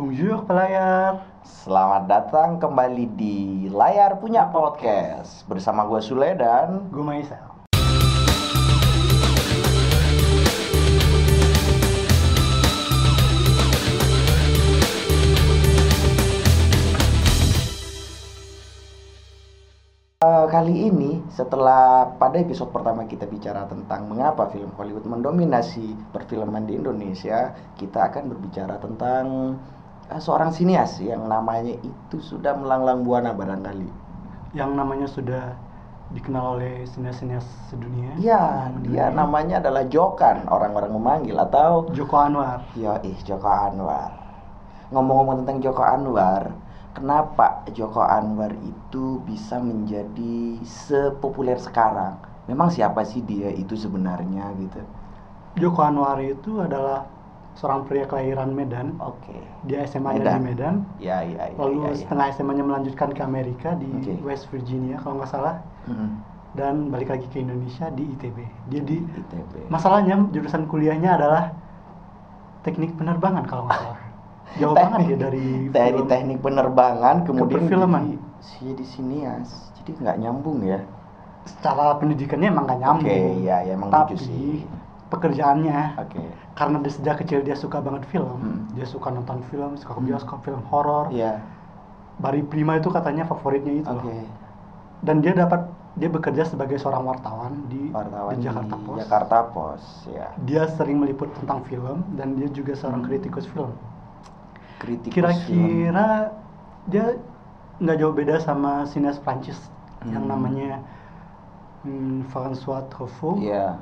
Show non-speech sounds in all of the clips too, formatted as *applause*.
Bonjour pelayar. Selamat datang kembali di Layar Punya Podcast Bersama gue Sule dan Gue Maisa. Eh, Kali ini setelah pada episode pertama kita bicara tentang mengapa film Hollywood mendominasi perfilman di Indonesia Kita akan berbicara tentang seorang sinias yang namanya itu sudah melanglang buana barangkali Yang namanya sudah dikenal oleh sinias-sinias sedunia. Ya, dia namanya adalah Jokan, orang-orang memanggil atau Joko Anwar. Yo ih Joko Anwar. Ngomong-ngomong tentang Joko Anwar, kenapa Joko Anwar itu bisa menjadi sepopuler sekarang? Memang siapa sih dia itu sebenarnya gitu? Joko Anwar itu adalah seorang pria kelahiran Medan. Oke. Dia SMA-nya di Medan. Ya ya ya. Lalu ya, ya. setengah SMA-nya melanjutkan ke Amerika di Oke. West Virginia kalau nggak salah. Mm, Dan balik lagi ke Indonesia di ITB. Dia di ITB. masalahnya jurusan kuliahnya adalah teknik penerbangan kalau nggak salah. *laughs* Jauh Teknik- banget ya dari Dari film. teknik penerbangan kemudian perfilman. jadi, si di sinias. Jadi nggak nyambung ya. secara pendidikannya emang gak nyambung. Oke, ya, ya, emang Tapi lucu sih. Pekerjaannya Oke. karena dia sejak kecil dia suka banget film, Hmm. dia suka nonton film, suka ke Hmm. bioskop, film horor. Iya. Bari Prima itu katanya favoritnya itu. Oke. loh. Dan dia dapat dia bekerja sebagai seorang wartawan di, Wartawan di Jakarta Post. Jakarta Post, ya. Dia sering meliput tentang film dan dia juga seorang Hmm. kritikus film. Kritikus film. Kira-kira dia nggak jauh beda sama sinias Prancis yang Hmm. namanya hmm, François Truffaut. Iya.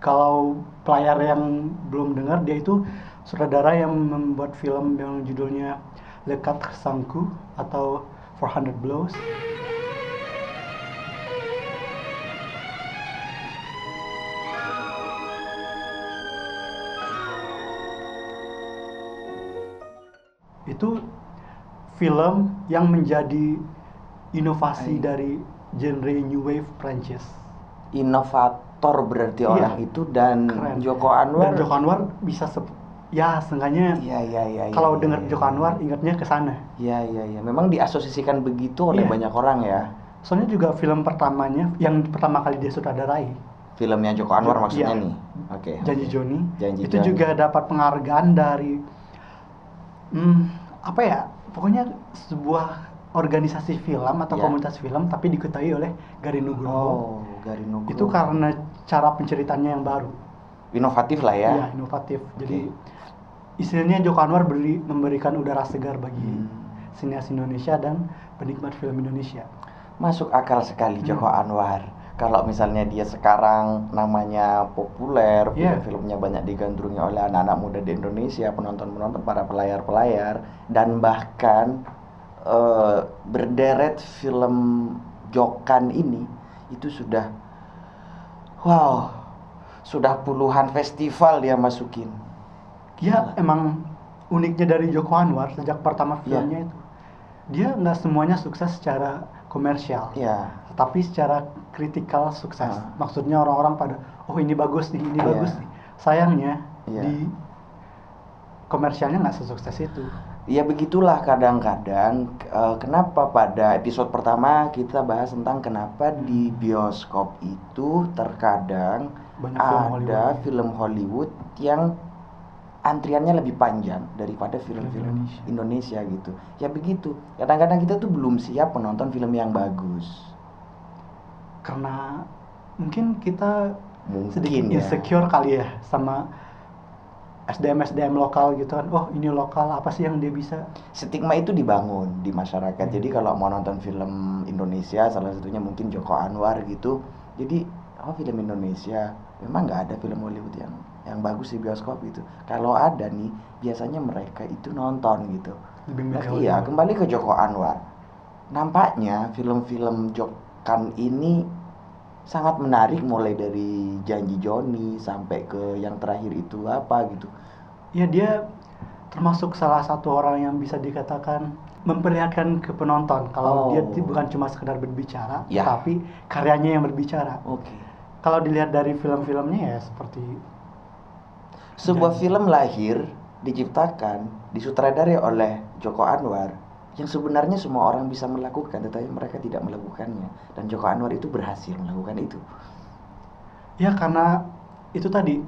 Kalau pelayar yang belum dengar dia itu sutradara yang membuat film yang judulnya Le Quatre Sangku atau 400 Blows. Itu film yang menjadi inovasi Hai. dari genre new wave Prancis Inovator berarti Iya. orang itu dan Keren. Joko Anwar. Dan Joko Anwar bisa ya seenggaknya Iya iya iya. kalau iya, dengar iya, Joko iya. Anwar ingatnya ke sana. Iya iya iya. Memang diasosiasikan begitu oleh Iya. banyak orang ya. Soalnya juga film pertamanya yang pertama kali dia sutradarai, Filmnya Joko Anwar Iya. maksudnya nih. Oke. Janji oke. Joni, Janji itu Joni. juga dapat penghargaan dari hmm, apa ya? Pokoknya sebuah organisasi film atau Iya. komunitas film tapi diketahui oleh Gari Nugroho. Oh, Gari Nugroho. Itu karena cara penceritanya yang baru. inovatif lah ya. Iya, inovatif. Jadi istilahnya Joko Anwar beri, memberikan udara segar bagi Hmm. sinias Indonesia dan penikmat film Indonesia. Masuk akal sekali Hmm. Joko Anwar. Kalau misalnya dia sekarang namanya populer, Iya. film-filmnya banyak digandrungi oleh anak-anak muda di Indonesia, penonton-penonton, para pelayar-pelayar, dan bahkan eh, berderet film Jokan ini itu sudah, wow, sudah puluhan festival dia masukin. Dia emang uniknya dari Joko Anwar sejak pertama Iya. filmnya itu. Dia nggak semuanya sukses secara komersial, Ya, tapi secara kritikal sukses. Ah. Maksudnya orang-orang pada, oh ini bagus nih, ini Iya. bagus nih. Sayangnya Iya. di komersialnya nggak sesukses itu. Ya begitulah kadang-kadang eh, kenapa pada episode pertama kita bahas tentang kenapa di bioskop itu terkadang Banyak film ada Hollywood. film Hollywood yang antriannya lebih panjang daripada film-film Indonesia. Indonesia. gitu. Ya begitu. Kadang-kadang kita tuh belum siap menonton film yang bagus. Karena mungkin kita Mungkin sedikit ya. insecure kali ya sama SDM SDM lokal gitu kan. Oh ini lokal apa sih yang dia bisa? Stigma itu dibangun di masyarakat. Jadi kalau mau nonton film Indonesia, salah satunya mungkin Joko Anwar gitu. Jadi oh film Indonesia, memang nggak ada film Hollywood yang yang bagus di bioskop gitu. Kalau ada nih, biasanya mereka itu nonton gitu. Lebih Nah, iya, kembali ke Joko Anwar. Nampaknya film-film Jokan ini sangat menarik mulai dari Janji Joni sampai ke yang terakhir itu apa gitu. Ya dia termasuk salah satu orang yang bisa dikatakan memperlihatkan ke penonton kalau Oh. dia bukan cuma sekedar berbicara, Ya. tapi karyanya yang berbicara. Oke. Kalau dilihat dari film-filmnya ya seperti Sebuah Dan- film lahir diciptakan, disutradarai oleh Joko Anwar yang sebenarnya semua orang bisa melakukan tetapi mereka tidak melakukannya dan Joko Anwar itu berhasil melakukan itu. Ya karena itu tadi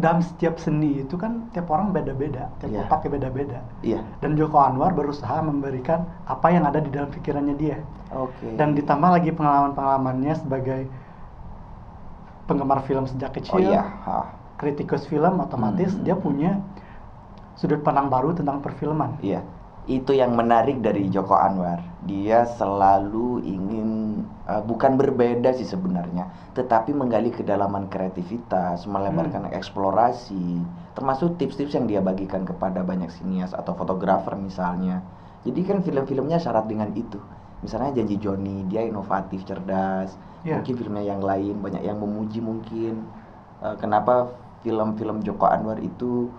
dalam setiap seni itu kan tiap orang beda-beda, tiap Iya. otaknya beda-beda. Iya. Dan Joko Anwar berusaha memberikan apa yang ada di dalam pikirannya dia. Oke. Dan ditambah lagi pengalaman-pengalamannya sebagai penggemar film sejak Oh kecil, iya. Ha. kritikus film otomatis Hmm. dia punya sudut pandang baru tentang perfilman. Iya. Itu yang menarik dari Joko Anwar. Dia selalu ingin eh, bukan berbeda sih sebenarnya, tetapi menggali kedalaman kreativitas, melebarkan eksplorasi, termasuk tips-tips yang dia bagikan kepada banyak sinias atau fotografer misalnya. Jadi kan film-filmnya syarat dengan itu. Misalnya Janji Joni, dia inovatif, cerdas. Iya. Mungkin filmnya yang lain banyak yang memuji mungkin. Eh, kenapa film-film Joko Anwar itu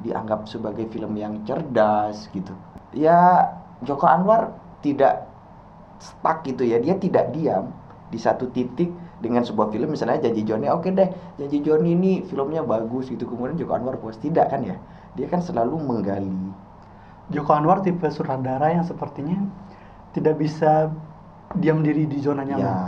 dianggap sebagai film yang cerdas gitu. Ya Joko Anwar tidak stuck gitu ya, dia tidak diam di satu titik dengan sebuah film misalnya Janji Joni, oke deh Janji Joni ini filmnya bagus gitu, kemudian Joko Anwar puas tidak kan ya? Dia kan selalu menggali. Joko Anwar tipe sutradara yang sepertinya tidak bisa diam diri di zona nyaman. Ya,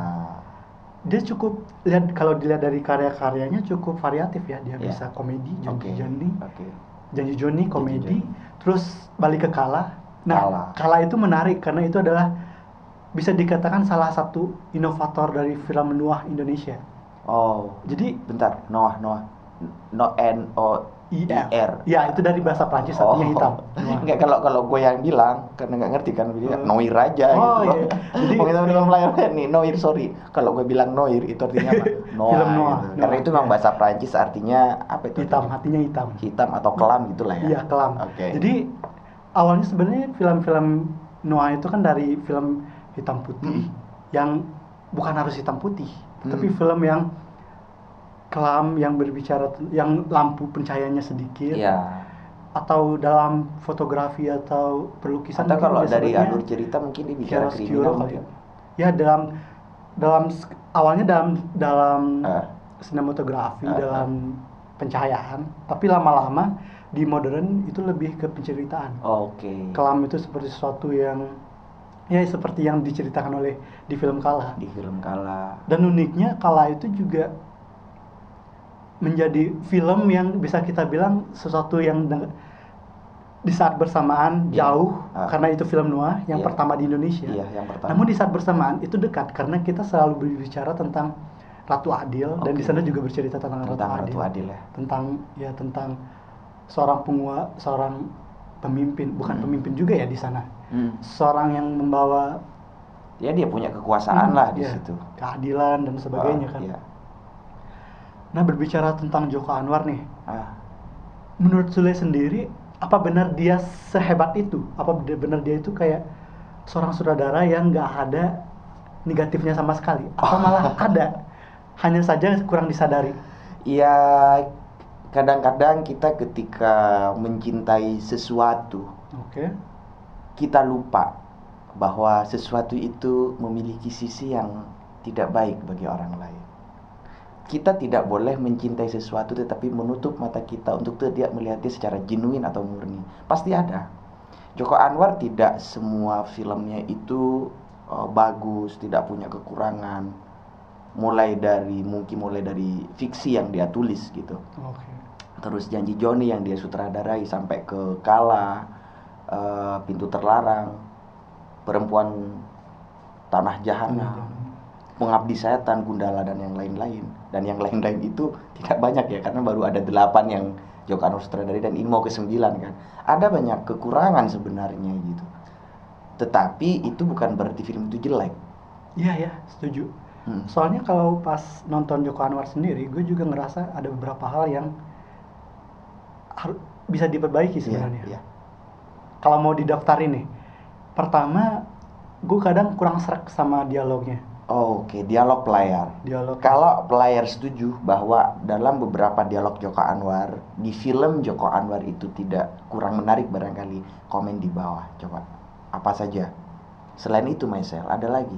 Dia cukup lihat kalau dilihat dari karya-karyanya cukup variatif ya. Dia Ya. bisa komedi, janji Joni, oke. janji Joni komedi, Joni. Terus balik ke Kala. Nah, Kala. Kala itu menarik karena itu adalah bisa dikatakan salah satu inovator dari film Nuah Indonesia. Oh, Jadi bentar, Noah, Noah, no N O I R. Ya, itu dari bahasa Prancis artinya hitam. *laughs* Enggak kalau kalau gue yang bilang karena nggak ngerti kan dia Oh. noir aja Oh, gitu. iya. Jadi- Jadi kita film layar nih noir sorry. Kalau gue bilang noir itu artinya apa? Noah. *laughs* Film Noah, gitu. Karena itu memang iya. bahasa Prancis artinya apa itu? Hitam, artinya? hatinya hitam. Hitam atau kelam gitulah ya. Iya, kelam. Oke. Jadi awalnya sebenarnya film-film Noah itu kan dari film hitam putih Hmm. yang bukan harus hitam putih, Hmm. tapi film yang kelam yang berbicara yang lampu pencahayanya sedikit Iya. atau dalam fotografi atau perlukisan Atau kalau dari alur cerita mungkin dia bicara kriminal mungkin. ya. Ya dalam dalam awalnya dalam dalam Ah. sinematografi ah. dalam pencahayaan, tapi lama-lama di modern itu lebih ke penceritaan. Oke. Kelam itu seperti sesuatu yang ya seperti yang diceritakan oleh di film Kala. Di film Kala. Dan uniknya Kala itu juga menjadi film yang bisa kita bilang sesuatu yang di saat bersamaan Iya. jauh Ah. karena itu film noir yang Iya. pertama di Indonesia. Iya, yang pertama. Namun di saat bersamaan itu dekat karena kita selalu berbicara tentang Ratu Adil dan di sana juga bercerita tentang, tentang Ratu, Ratu Adil. Adil ya. Tentang ya tentang seorang pengua, seorang pemimpin, bukan Hmm. pemimpin juga ya di sana. Hmm. Seorang yang membawa Ya dia punya kekuasaan Hmm, lah di iya, situ. keadilan dan sebagainya Ah, kan. iya. Nah berbicara tentang Joko Anwar nih, Ah, menurut Sule sendiri, apa benar dia sehebat itu? Apa benar dia itu kayak seorang sutradara yang nggak ada negatifnya sama sekali? Atau *laughs* malah ada, hanya saja kurang disadari? Ya kadang-kadang kita ketika mencintai sesuatu Oke, kita lupa bahwa sesuatu itu memiliki sisi yang tidak baik bagi orang lain. Kita tidak boleh mencintai sesuatu tetapi menutup mata kita untuk tidak melihatnya secara genuine atau murni. Pasti ada. Joko Anwar tidak semua filmnya itu eh, bagus, tidak punya kekurangan. Mulai dari mungkin mulai dari fiksi yang dia tulis gitu oke. terus janji Joni yang dia sutradarai sampai ke Kala eh, pintu terlarang perempuan tanah jahanam pengabdi setan Gundala dan yang lain-lain dan yang lain-lain itu tidak banyak ya karena baru ada delapan yang Joko Anwar sutradari dan ini mau ke sembilan kan ada banyak kekurangan sebenarnya gitu tetapi itu bukan berarti film itu jelek Iya ya, setuju. Hmm. Soalnya kalau pas nonton Joko Anwar sendiri, gue juga ngerasa ada beberapa hal yang har- bisa diperbaiki Iya, sebenarnya. iya. Kalau mau didaftarin nih, pertama gue kadang kurang serak sama dialognya. Oh, Oke, dialog pelayar. Dialog Kalau pelayar setuju bahwa dalam beberapa dialog Joko Anwar di film Joko Anwar itu tidak kurang menarik barangkali komen di bawah coba apa saja selain itu Maisel ada lagi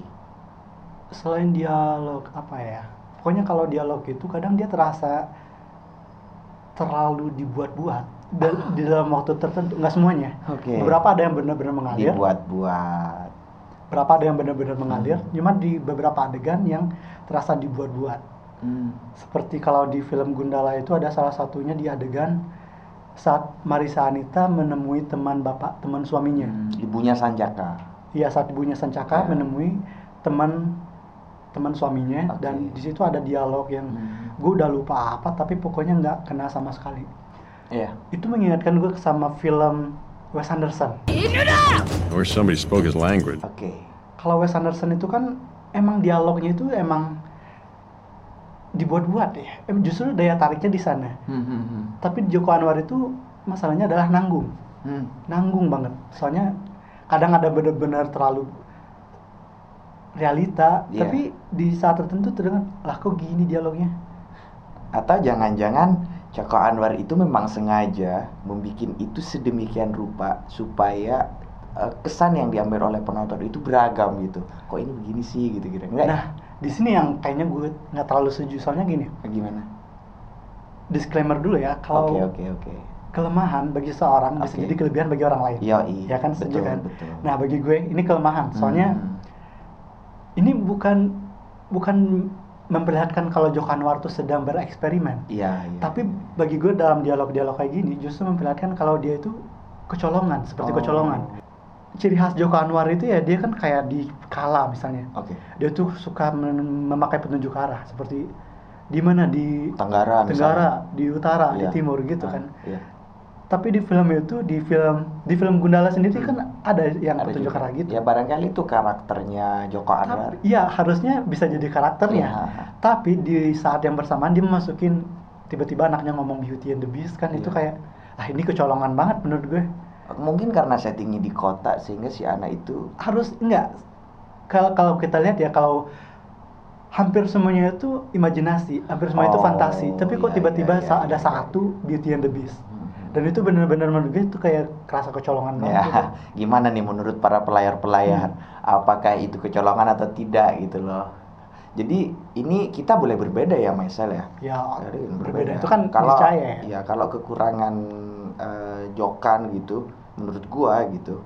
selain dialog apa ya? Pokoknya kalau dialog itu kadang dia terasa terlalu dibuat-buat. da- di dalam waktu tertentu nggak semuanya Oke. beberapa ada yang benar-benar mengalir Dibuat-buat. Beberapa ada yang benar-benar mengalir Hmm. cuma di beberapa adegan yang terasa dibuat-buat Hmm. seperti kalau di film Gundala itu ada salah satunya di adegan saat Marisa Anita menemui teman bapak teman suaminya Hmm. Ibunya Sanjaka. Iya saat ibunya Sancaka Ya. menemui teman teman suaminya Oke. dan di situ ada dialog yang Hmm. gue udah lupa apa tapi pokoknya nggak kena sama sekali Iya. itu mengingatkan gue sama film Wes Anderson Or somebody spoke his language. Oke. kalau Wes Anderson itu kan emang dialognya itu emang dibuat-buat ya Em, justru daya tariknya di sana Hmm, hmm, hmm. tapi Joko Anwar itu masalahnya adalah nanggung Hmm. nanggung banget soalnya kadang ada benar-benar terlalu realita Iya. tapi di saat tertentu terdengar lah kok gini dialognya Atau jangan-jangan Joko Anwar itu memang sengaja membuat itu sedemikian rupa supaya eh, kesan yang diambil oleh penonton itu beragam gitu. Kok ini begini sih gitu kira Enggak? nah di sini yang kayaknya gue nggak terlalu setuju soalnya gini gimana? disclaimer dulu ya kalau Oke, oke, oke. kelemahan bagi seorang bisa Oke. jadi kelebihan bagi orang lain Yoi. ya kan setuju Betul, kan betul. nah bagi gue ini kelemahan soalnya Hmm. ini bukan bukan memperlihatkan kalau Joko Anwar tuh sedang bereksperimen Iya, iya. Tapi bagi gue dalam dialog-dialog kayak gini justru memperlihatkan kalau dia itu kecolongan, seperti Oh. kecolongan. Ciri khas Joko Anwar itu ya dia kan kayak di kala misalnya. Oke. Dia tuh suka mem- memakai petunjuk arah seperti di mana di Tenggara, Tenggara, di utara, Iya. di timur gitu Ah, kan. Iya. Tapi di film itu di film di film Gundala sendiri kan ada yang Ada petunjuk arah gitu. Ya barangkali itu karakternya Joko Anwar. Iya harusnya bisa jadi karakternya. Iya. Tapi di saat yang bersamaan dia memasukin tiba-tiba anaknya ngomong Beauty and the Beast kan itu Iya. kayak ah ini kecolongan banget menurut gue. Mungkin karena settingnya di kota sehingga si anak itu Harus enggak kalau kalau kita lihat ya kalau hampir semuanya itu imajinasi, hampir semua itu Oh, fantasi. Tapi kok iya, tiba-tiba iya, sa- iya, ada iya. satu Beauty and the Beast. Dan itu benar-benar menurut gue itu kayak kerasa kecolongan banget. gitu. Ya, *laughs* gimana nih menurut para pelayar-pelayar? Hmm. Apakah itu kecolongan atau tidak gitu loh. Jadi ini kita boleh berbeda ya, Maisel ya. Ya, Jadi berbeda itu kan kalau niscaya ya. ya kalau kekurangan eh, Jokan gitu, menurut gua gitu,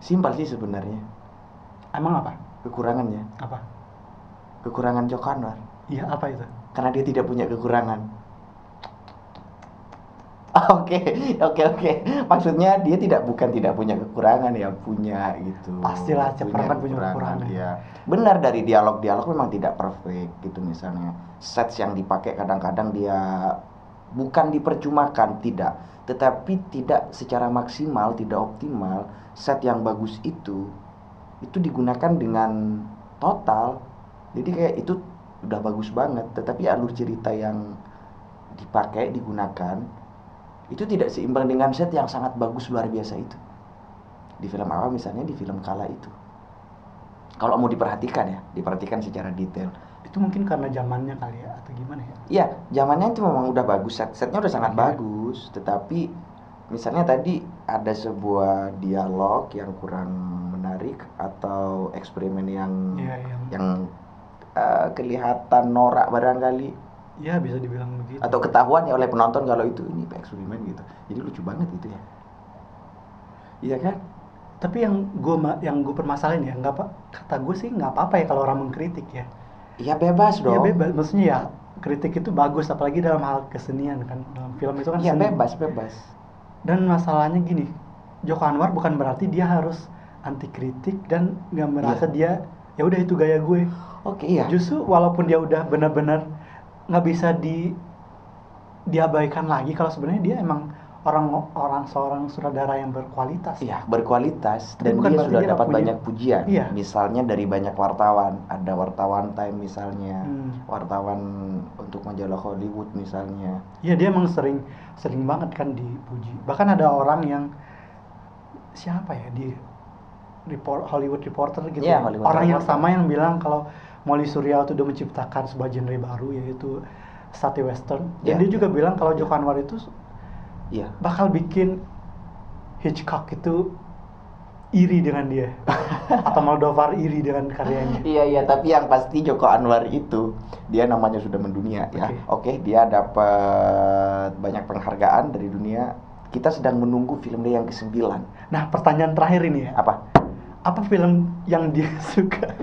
simpel sih sebenarnya Emang apa? kekurangannya, Apa? kekurangan Jokanwar. Iya, apa itu? karena dia tidak punya kekurangan. *laughs* Oke, oke, oke. Maksudnya dia tidak bukan tidak punya kekurangan ya, punya gitu. Pastilah, kan punya kekurangan. Iya. Benar dari dialog-dialog memang tidak perfect gitu misalnya. Sets yang dipakai kadang-kadang dia bukan dipercumakan, tidak, tetapi tidak secara maksimal, tidak optimal. Set yang bagus itu itu digunakan dengan total. Jadi kayak itu udah bagus banget, tetapi alur cerita yang dipakai digunakan itu tidak seimbang dengan set yang sangat bagus luar biasa itu. Di film awal misalnya di film Kala itu. Kalau mau diperhatikan ya, diperhatikan secara detail. Itu mungkin karena zamannya kali ya atau gimana ya? Iya, zamannya itu memang udah bagus, set setnya udah sangat Iya. bagus, tetapi misalnya tadi ada sebuah dialog yang kurang menarik atau eksperimen yang Iya, yang yang eh, kelihatan norak barangkali Iya bisa dibilang begitu. atau ketahuan ya oleh penonton kalau itu ini eksperimen gitu. Jadi lucu banget gitu ya. Iya kan? Tapi yang gue yang gue permasalahin ya nggak apa kata gue sih nggak apa-apa ya kalau orang mengkritik ya. Iya bebas dong. Ya bebas, maksudnya ya kritik itu bagus apalagi dalam hal kesenian kan dalam film itu kan Iya bebas bebas. Dan masalahnya gini, Joko Anwar bukan berarti dia harus anti kritik dan nggak merasa dia ya udah itu gaya gue. Oke iya. Justru walaupun dia udah benar-benar nggak bisa di diabaikan lagi kalau sebenarnya dia emang orang orang seorang sutradara yang berkualitas. Iya berkualitas Tapi dan bukan dia sudah dia dapat punya- banyak pujian. Iya. Misalnya dari banyak wartawan, ada wartawan Time misalnya, Hmm. wartawan untuk majalah Hollywood misalnya. Iya dia emang sering sering banget kan dipuji. Bahkan ada orang yang siapa ya di report Hollywood Reporter gitu. Iya, ya. Hollywood orang yang Reporter. sama yang bilang kalau Molly Surya itu udah menciptakan sebuah genre baru yaitu sati western. Dan Iya. dia juga bilang kalau Joko Anwar itu Iya. bakal bikin Hitchcock itu iri dengan dia *laughs* atau Moldovar iri dengan karyanya. Iya iya tapi yang pasti Joko Anwar itu dia namanya sudah mendunia ya. Oke. Oke dia dapat banyak penghargaan dari dunia kita sedang menunggu film dia yang ke-9. Nah, pertanyaan terakhir ini ya. Apa? Apa film yang dia *laughs* suka?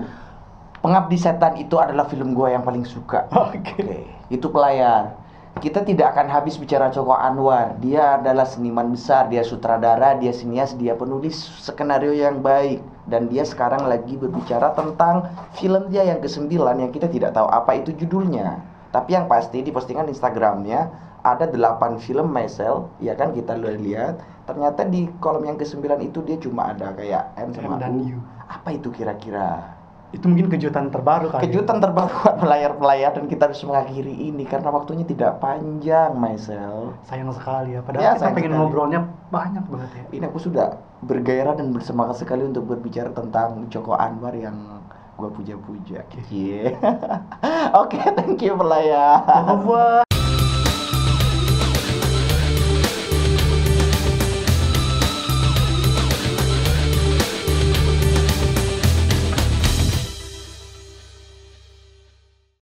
Pengabdi Setan itu adalah film gua yang paling suka. *laughs* Oke. itu pelayar. Kita tidak akan habis bicara Joko Anwar. Dia adalah seniman besar, dia sutradara, dia sinias, dia penulis skenario yang baik. Dan dia sekarang lagi berbicara tentang film dia yang ke-9 yang kita tidak tahu apa itu judulnya. Tapi yang pasti di postingan Instagramnya ada 8 film Myself, ya kan kita lihat. Ternyata di kolom yang ke-9 itu dia cuma ada kayak M M sama dan U. U. Apa itu kira-kira? Itu mungkin kejutan terbaru kali. Kejutan terbaru buat pelayar-pelayar dan kita harus mengakhiri ini karena waktunya tidak panjang, Myself. Sayang sekali ya. Padahal Ya, kita pengen sekali. ngobrolnya banyak banget ya. Ini aku sudah bergairah dan bersemangat sekali untuk berbicara tentang Joko Anwar yang gua puja-puja. Iya. *laughs* Oke, thank you pelayar. Au revoir.